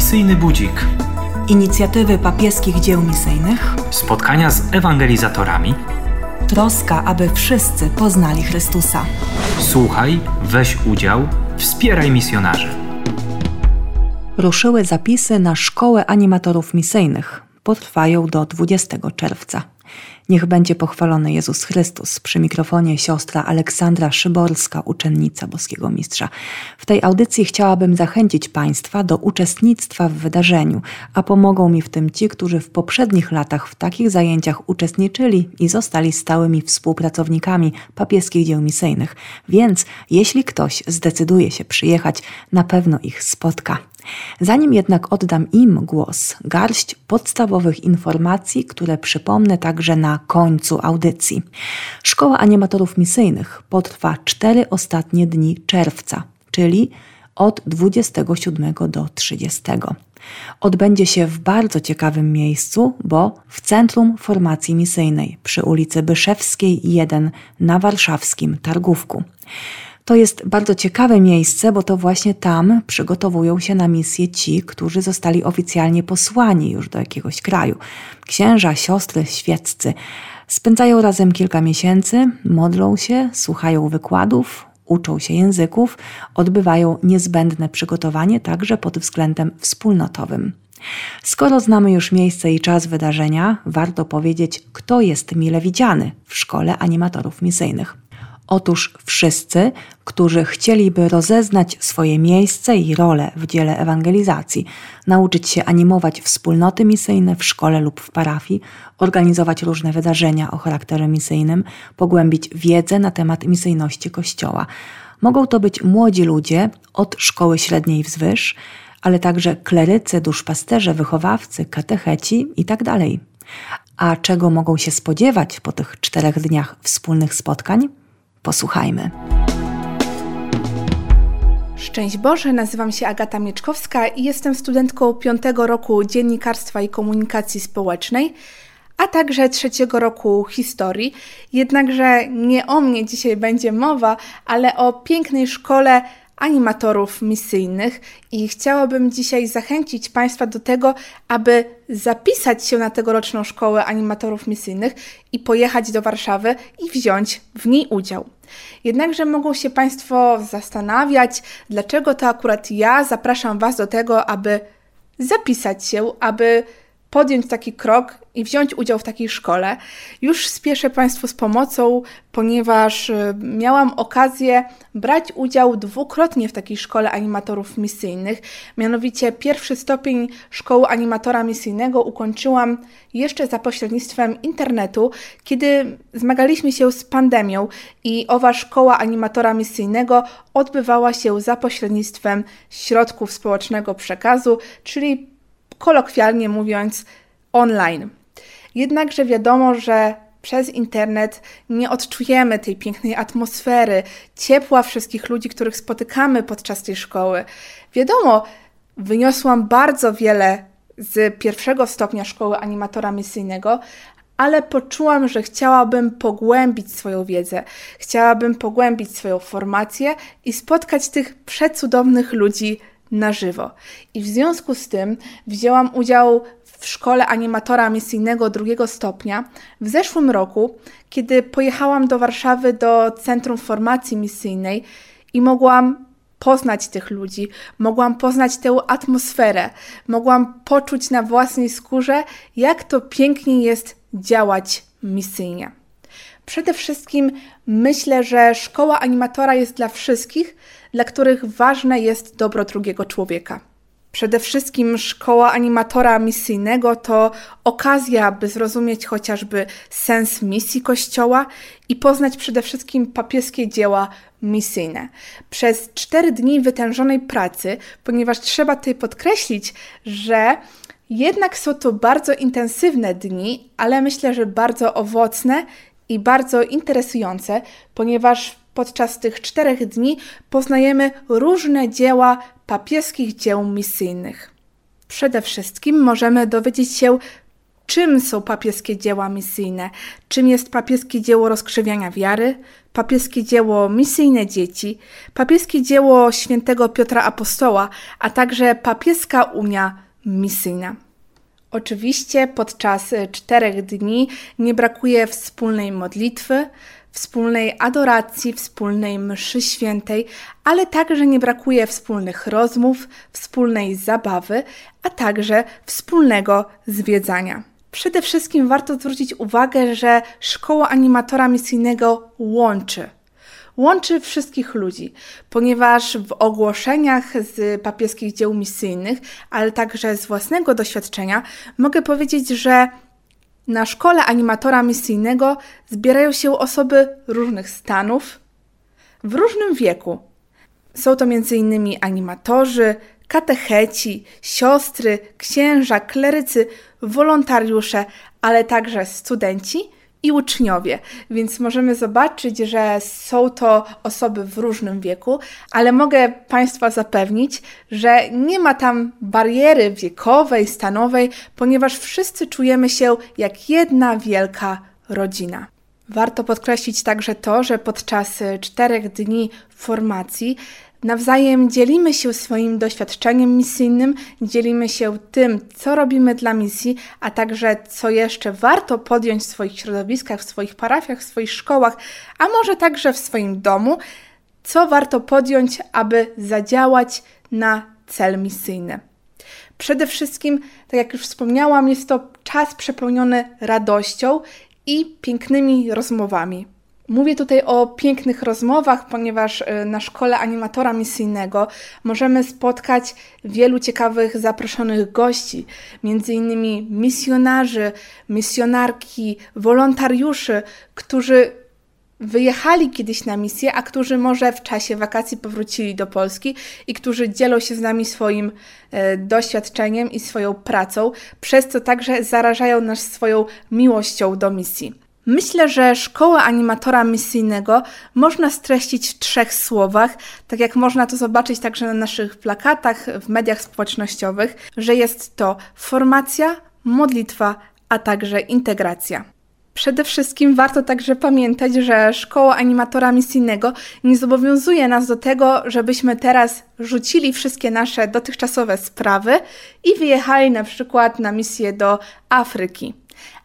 Misyjny Budzik. Inicjatywy papieskich dzieł misyjnych. Spotkania z ewangelizatorami. Troska, aby wszyscy poznali Chrystusa. Słuchaj, weź udział, wspieraj misjonarzy. Ruszyły zapisy na Szkołę Animatorów Misyjnych. Potrwają do 20 czerwca. Niech będzie pochwalony Jezus Chrystus. Przy mikrofonie siostra Aleksandra Szyborska, uczennica Boskiego Mistrza. W tej audycji chciałabym zachęcić Państwa do uczestnictwa w wydarzeniu, a pomogą mi w tym ci, którzy w poprzednich latach w takich zajęciach uczestniczyli i zostali stałymi współpracownikami papieskich dzieł misyjnych. Więc jeśli ktoś zdecyduje się przyjechać, na pewno ich spotka. Zanim jednak oddam im głos, garść podstawowych informacji, które przypomnę także na końcu audycji. Szkoła Animatorów Misyjnych potrwa cztery ostatnie dni czerwca, czyli od 27 do 30. Odbędzie się w bardzo ciekawym miejscu, bo w Centrum Formacji Misyjnej przy ulicy Byszewskiej 1 na warszawskim Targówku. To jest bardzo ciekawe miejsce, bo to właśnie tam przygotowują się na misję ci, którzy zostali oficjalnie posłani już do jakiegoś kraju. Księża, siostry, świeccy. Spędzają razem kilka miesięcy, modlą się, słuchają wykładów, uczą się języków, odbywają niezbędne przygotowanie także pod względem wspólnotowym. Skoro znamy już miejsce i czas wydarzenia, warto powiedzieć, kto jest mile widziany w szkole animatorów misyjnych. Otóż wszyscy, którzy chcieliby rozeznać swoje miejsce i rolę w dziele ewangelizacji, nauczyć się animować wspólnoty misyjne w szkole lub w parafii, organizować różne wydarzenia o charakterze misyjnym, pogłębić wiedzę na temat misyjności Kościoła. Mogą to być młodzi ludzie od szkoły średniej wzwyż, ale także klerycy, duszpasterze, wychowawcy, katecheci itd. Tak A czego mogą się spodziewać po tych czterech dniach wspólnych spotkań? Posłuchajmy. Szczęść Boże, nazywam się Agata Mieczkowska i jestem studentką piątego roku Dziennikarstwa i Komunikacji Społecznej, a także trzeciego roku historii. Jednakże nie o mnie dzisiaj będzie mowa, ale o pięknej szkole animatorów misyjnych i chciałabym dzisiaj zachęcić Państwa do tego, aby zapisać się na tegoroczną szkołę animatorów misyjnych i pojechać do Warszawy i wziąć w niej udział. Jednakże mogą się Państwo zastanawiać, dlaczego to akurat ja zapraszam Was do tego, aby zapisać się, aby podjąć taki krok i wziąć udział w takiej szkole. Już spieszę Państwu z pomocą, ponieważ y, miałam okazję brać udział dwukrotnie w takiej szkole animatorów misyjnych. Mianowicie pierwszy stopień szkoły animatora misyjnego ukończyłam jeszcze za pośrednictwem internetu, kiedy zmagaliśmy się z pandemią i owa szkoła animatora misyjnego odbywała się za pośrednictwem środków społecznego przekazu, czyli kolokwialnie mówiąc online. Jednakże wiadomo, że przez internet nie odczujemy tej pięknej atmosfery, ciepła wszystkich ludzi, których spotykamy podczas tej szkoły. Wiadomo, wyniosłam bardzo wiele z pierwszego stopnia szkoły animatora misyjnego, ale poczułam, że chciałabym pogłębić swoją wiedzę, chciałabym pogłębić swoją formację i spotkać tych przecudownych ludzi na żywo. I w związku z tym wzięłam udział w szkole animatora misyjnego drugiego stopnia w zeszłym roku, kiedy pojechałam do Warszawy do Centrum Formacji Misyjnej i mogłam poznać tych ludzi, mogłam poznać tę atmosferę, mogłam poczuć na własnej skórze, jak to pięknie jest działać misyjnie. Przede wszystkim myślę, że szkoła animatora jest dla wszystkich, dla których ważne jest dobro drugiego człowieka. Przede wszystkim szkoła animatora misyjnego to okazja, by zrozumieć chociażby sens misji Kościoła i poznać przede wszystkim papieskie dzieła misyjne. Przez cztery dni wytężonej pracy, ponieważ trzeba tutaj podkreślić, że jednak są to bardzo intensywne dni, ale myślę, że bardzo owocne i bardzo interesujące, ponieważ podczas tych czterech dni poznajemy różne dzieła papieskich dzieł misyjnych. Przede wszystkim możemy dowiedzieć się czym są papieskie dzieła misyjne, czym jest papieskie dzieło rozkrzywiania wiary, papieskie dzieło misyjne dzieci, papieskie dzieło świętego Piotra Apostoła, a także papieska Unia Misyjna. Oczywiście podczas czterech dni nie brakuje wspólnej modlitwy, wspólnej adoracji, wspólnej mszy świętej, ale także nie brakuje wspólnych rozmów, wspólnej zabawy, a także wspólnego zwiedzania. Przede wszystkim warto zwrócić uwagę, że szkoła animatora misyjnego łączy. Łączy wszystkich ludzi, ponieważ w ogłoszeniach z papieskich dzieł misyjnych, ale także z własnego doświadczenia, mogę powiedzieć, że na szkole animatora misyjnego zbierają się osoby różnych stanów, w różnym wieku. Są to m.in. animatorzy, katecheci, siostry, księża, klerycy, wolontariusze, ale także studenci i uczniowie, więc możemy zobaczyć, że są to osoby w różnym wieku, ale mogę Państwa zapewnić, że nie ma tam bariery wiekowej, stanowej, ponieważ wszyscy czujemy się jak jedna wielka rodzina. Warto podkreślić także to, że podczas czterech dni formacji Nawzajem dzielimy się swoim doświadczeniem misyjnym, dzielimy się tym, co robimy dla misji, a także co jeszcze warto podjąć w swoich środowiskach, w swoich parafiach, w swoich szkołach, a może także w swoim domu, co warto podjąć, aby zadziałać na cel misyjny. Przede wszystkim, tak jak już wspomniałam, jest to czas przepełniony radością i pięknymi rozmowami. Mówię tutaj o pięknych rozmowach, ponieważ y, na szkole animatora misyjnego możemy spotkać wielu ciekawych zaproszonych gości, między innymi misjonarzy, misjonarki, wolontariuszy, którzy wyjechali kiedyś na misję, a którzy może w czasie wakacji powrócili do Polski i którzy dzielą się z nami swoim e, doświadczeniem i swoją pracą, przez co także zarażają nas swoją miłością do misji. Myślę, że szkołę animatora misyjnego można streścić w trzech słowach, tak jak można to zobaczyć także na naszych plakatach, w mediach społecznościowych, że jest to formacja, modlitwa, a także integracja. Przede wszystkim warto także pamiętać, że szkoła animatora misyjnego nie zobowiązuje nas do tego, żebyśmy teraz rzucili wszystkie nasze dotychczasowe sprawy i wyjechali na przykład na misję do Afryki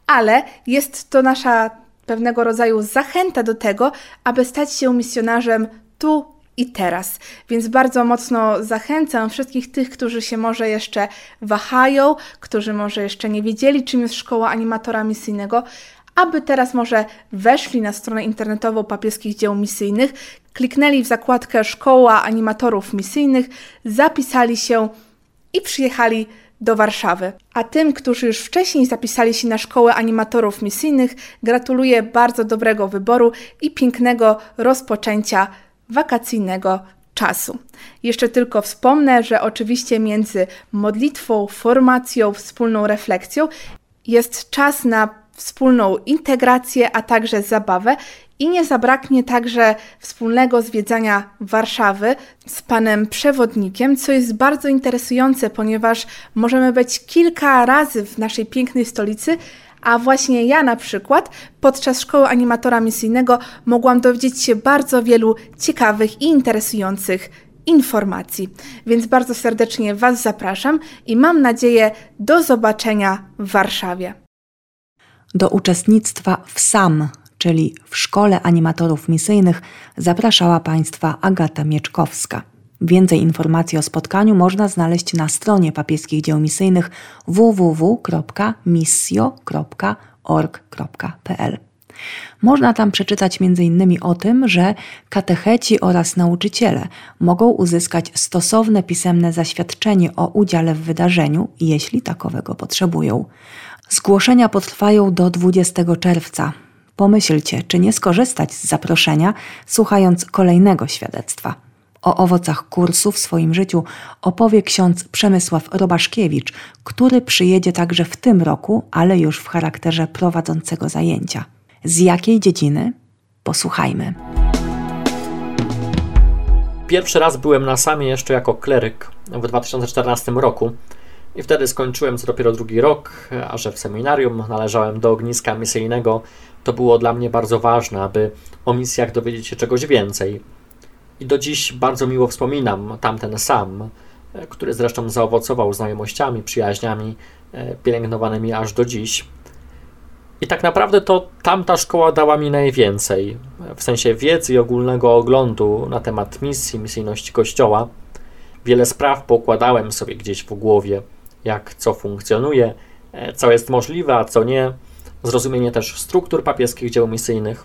ale jest to nasza pewnego rodzaju zachęta do tego, aby stać się misjonarzem tu i teraz. Więc bardzo mocno zachęcam wszystkich tych, którzy się może jeszcze wahają, którzy może jeszcze nie wiedzieli, czym jest szkoła animatora misyjnego, aby teraz może weszli na stronę internetową papieskich dzieł misyjnych, kliknęli w zakładkę Szkoła Animatorów Misyjnych, zapisali się i przyjechali do Warszawy. A tym, którzy już wcześniej zapisali się na szkołę animatorów misyjnych, gratuluję bardzo dobrego wyboru i pięknego rozpoczęcia wakacyjnego czasu. Jeszcze tylko wspomnę, że oczywiście między modlitwą, formacją, wspólną refleksją jest czas na wspólną integrację, a także zabawę i nie zabraknie także wspólnego zwiedzania Warszawy z panem przewodnikiem, co jest bardzo interesujące, ponieważ możemy być kilka razy w naszej pięknej stolicy, a właśnie ja na przykład podczas szkoły animatora misyjnego mogłam dowiedzieć się bardzo wielu ciekawych i interesujących informacji. Więc bardzo serdecznie Was zapraszam i mam nadzieję do zobaczenia w Warszawie. Do uczestnictwa w SAM czyli w Szkole Animatorów Misyjnych, zapraszała Państwa Agata Mieczkowska. Więcej informacji o spotkaniu można znaleźć na stronie papieskich dzieł misyjnych www.missio.org.pl. Można tam przeczytać m.in. o tym, że katecheci oraz nauczyciele mogą uzyskać stosowne pisemne zaświadczenie o udziale w wydarzeniu, jeśli takowego potrzebują. Zgłoszenia potrwają do 20 czerwca. Pomyślcie, czy nie skorzystać z zaproszenia, słuchając kolejnego świadectwa. O owocach kursu w swoim życiu opowie ksiądz Przemysław Robaszkiewicz, który przyjedzie także w tym roku, ale już w charakterze prowadzącego zajęcia. Z jakiej dziedziny? Posłuchajmy. Pierwszy raz byłem na samie jeszcze jako kleryk w 2014 roku. I wtedy skończyłem co dopiero drugi rok, a że w seminarium należałem do ogniska misyjnego, to było dla mnie bardzo ważne, aby o misjach dowiedzieć się czegoś więcej. I do dziś bardzo miło wspominam tamten sam, który zresztą zaowocował znajomościami, przyjaźniami, e, pielęgnowanymi aż do dziś. I tak naprawdę to tamta szkoła dała mi najwięcej, w sensie wiedzy i ogólnego oglądu na temat misji, misyjności Kościoła. Wiele spraw pokładałem sobie gdzieś w głowie, jak co funkcjonuje, e, co jest możliwe, a co nie, zrozumienie też struktur papieskich dzieł misyjnych,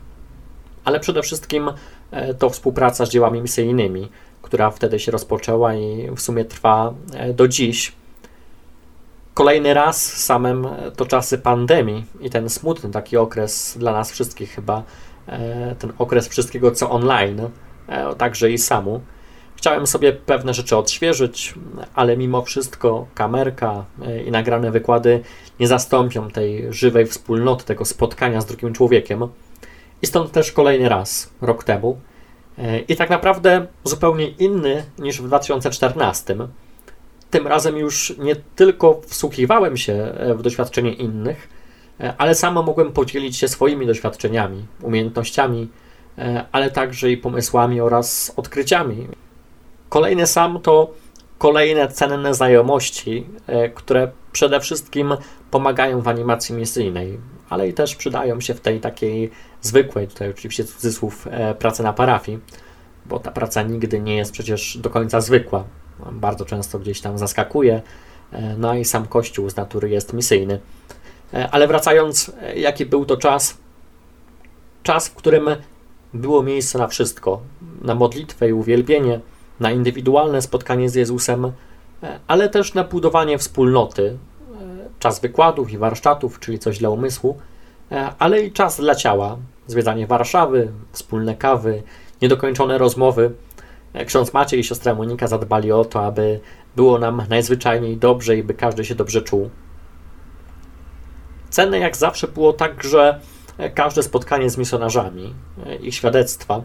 ale przede wszystkim e, to współpraca z dziełami misyjnymi, która wtedy się rozpoczęła i w sumie trwa e, do dziś. Kolejny raz samym to czasy pandemii i ten smutny taki okres dla nas wszystkich chyba, ten okres wszystkiego co online, także i samu. Chciałem sobie pewne rzeczy odświeżyć, ale mimo wszystko kamerka e, i nagrane wykłady nie zastąpią tej żywej wspólnoty, tego spotkania z drugim człowiekiem. I stąd też kolejny raz, rok temu. E, I tak naprawdę zupełnie inny niż w 2014. Tym razem już nie tylko wsłuchiwałem się e, w doświadczenie innych, ale samo mogłem podzielić się swoimi doświadczeniami, umiejętnościami, ale także i pomysłami oraz odkryciami. Kolejny sam to kolejne cenne znajomości, e, które przede wszystkim pomagają w animacji misyjnej, ale i też przydają się w tej takiej zwykłej, tutaj oczywiście cudzysłów, e, pracy na parafii, bo ta praca nigdy nie jest przecież do końca zwykła. Bardzo często gdzieś tam zaskakuje, e, no i sam Kościół z natury jest misyjny. Ale wracając, jaki był to czas? Czas, w którym było miejsce na wszystko, na modlitwę i uwielbienie, na indywidualne spotkanie z Jezusem, e, ale też na budowanie wspólnoty, e, czas wykładów i warsztatów, czyli coś dla umysłu, e, ale i czas dla ciała, zwiedzanie Warszawy, wspólne kawy, niedokończone rozmowy. Ksiądz Maciej i siostra Monika zadbali o to, aby było nam najzwyczajniej dobrze i by każdy się dobrze czuł. Cenne jak zawsze było także każde spotkanie z misjonarzami, ich świadectwa,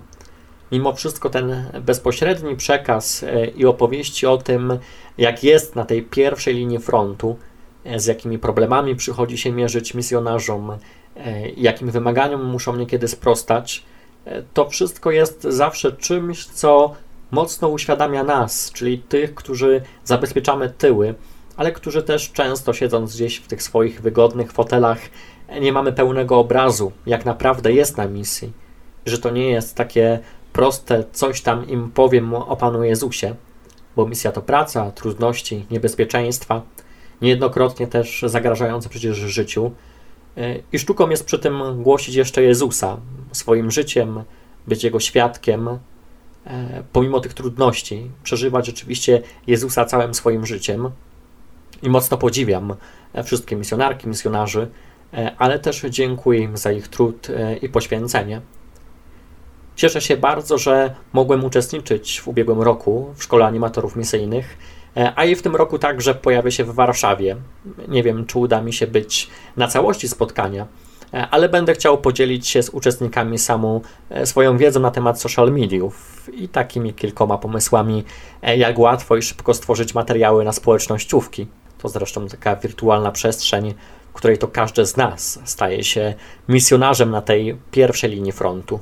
mimo wszystko ten bezpośredni przekaz e, i opowieści o tym, jak jest na tej pierwszej linii frontu, e, z jakimi problemami przychodzi się mierzyć misjonarzom, e, jakim wymaganiom muszą niekiedy sprostać, to wszystko jest zawsze czymś, co mocno uświadamia nas, czyli tych, którzy zabezpieczamy tyły, ale którzy też często siedząc gdzieś w tych swoich wygodnych fotelach, nie mamy pełnego obrazu, jak naprawdę jest na misji. Że to nie jest takie proste coś tam im powiem o Panu Jezusie, bo misja to praca, trudności, niebezpieczeństwa, niejednokrotnie też zagrażające przecież życiu. E, I sztuką jest przy tym głosić jeszcze Jezusa swoim życiem, być Jego świadkiem, e, pomimo tych trudności, przeżywać rzeczywiście Jezusa całym swoim życiem. I mocno podziwiam e, wszystkie misjonarki, misjonarzy, ale też dziękuję im za ich trud i poświęcenie. Cieszę się bardzo, że mogłem uczestniczyć w ubiegłym roku w Szkole Animatorów Misyjnych, e, a i w tym roku także pojawię się w Warszawie. Nie wiem, czy uda mi się być na całości spotkania, e, ale będę chciał podzielić się z uczestnikami samą e, swoją wiedzą na temat social mediów i takimi kilkoma pomysłami, jak łatwo i szybko stworzyć materiały na społecznościówki. To zresztą taka wirtualna przestrzeń, w której to każdy z nas staje się misjonarzem na tej pierwszej linii frontu.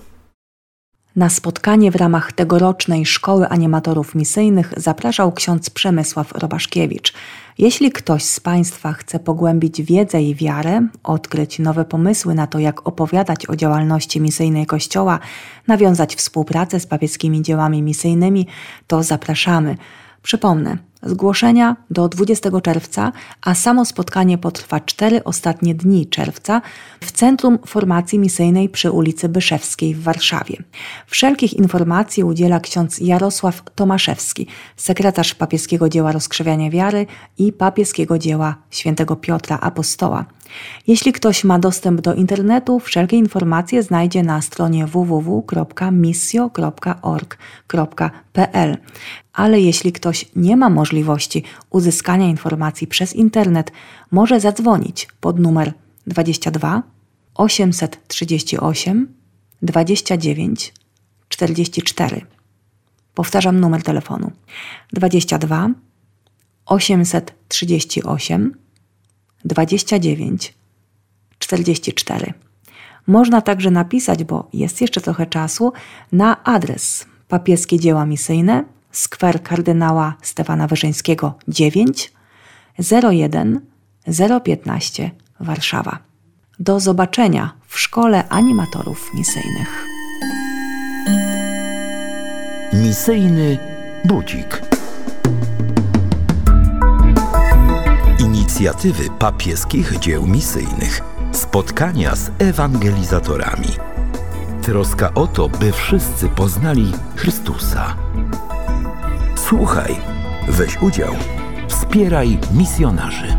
Na spotkanie w ramach tegorocznej Szkoły Animatorów Misyjnych zapraszał ksiądz Przemysław Robaszkiewicz. Jeśli ktoś z Państwa chce pogłębić wiedzę i wiarę, odkryć nowe pomysły na to, jak opowiadać o działalności misyjnej Kościoła, nawiązać współpracę z papieskimi dziełami misyjnymi, to zapraszamy. Przypomnę, zgłoszenia do 20 czerwca, a samo spotkanie potrwa cztery ostatnie dni czerwca w Centrum Formacji Misyjnej przy ulicy Byszewskiej w Warszawie. Wszelkich informacji udziela ksiądz Jarosław Tomaszewski, sekretarz papieskiego dzieła rozkrzewiania wiary i papieskiego dzieła świętego Piotra Apostoła. Jeśli ktoś ma dostęp do internetu, wszelkie informacje znajdzie na stronie www.missio.org.pl. Ale jeśli ktoś nie ma możliwości uzyskania informacji przez internet, może zadzwonić pod numer 22 838 29 44. Powtarzam numer telefonu 22 838 29 44. Można także napisać, bo jest jeszcze trochę czasu, na adres Papieskie Dzieła Misyjne, skwer kardynała Stefana Wyszyńskiego 9 01 015 Warszawa. Do zobaczenia w Szkole Animatorów Misyjnych. Misyjny budzik. Inicjatywy papieskich dzieł misyjnych. Spotkania z ewangelizatorami. Troska o to, by wszyscy poznali Chrystusa. Słuchaj, weź udział, wspieraj misjonarzy.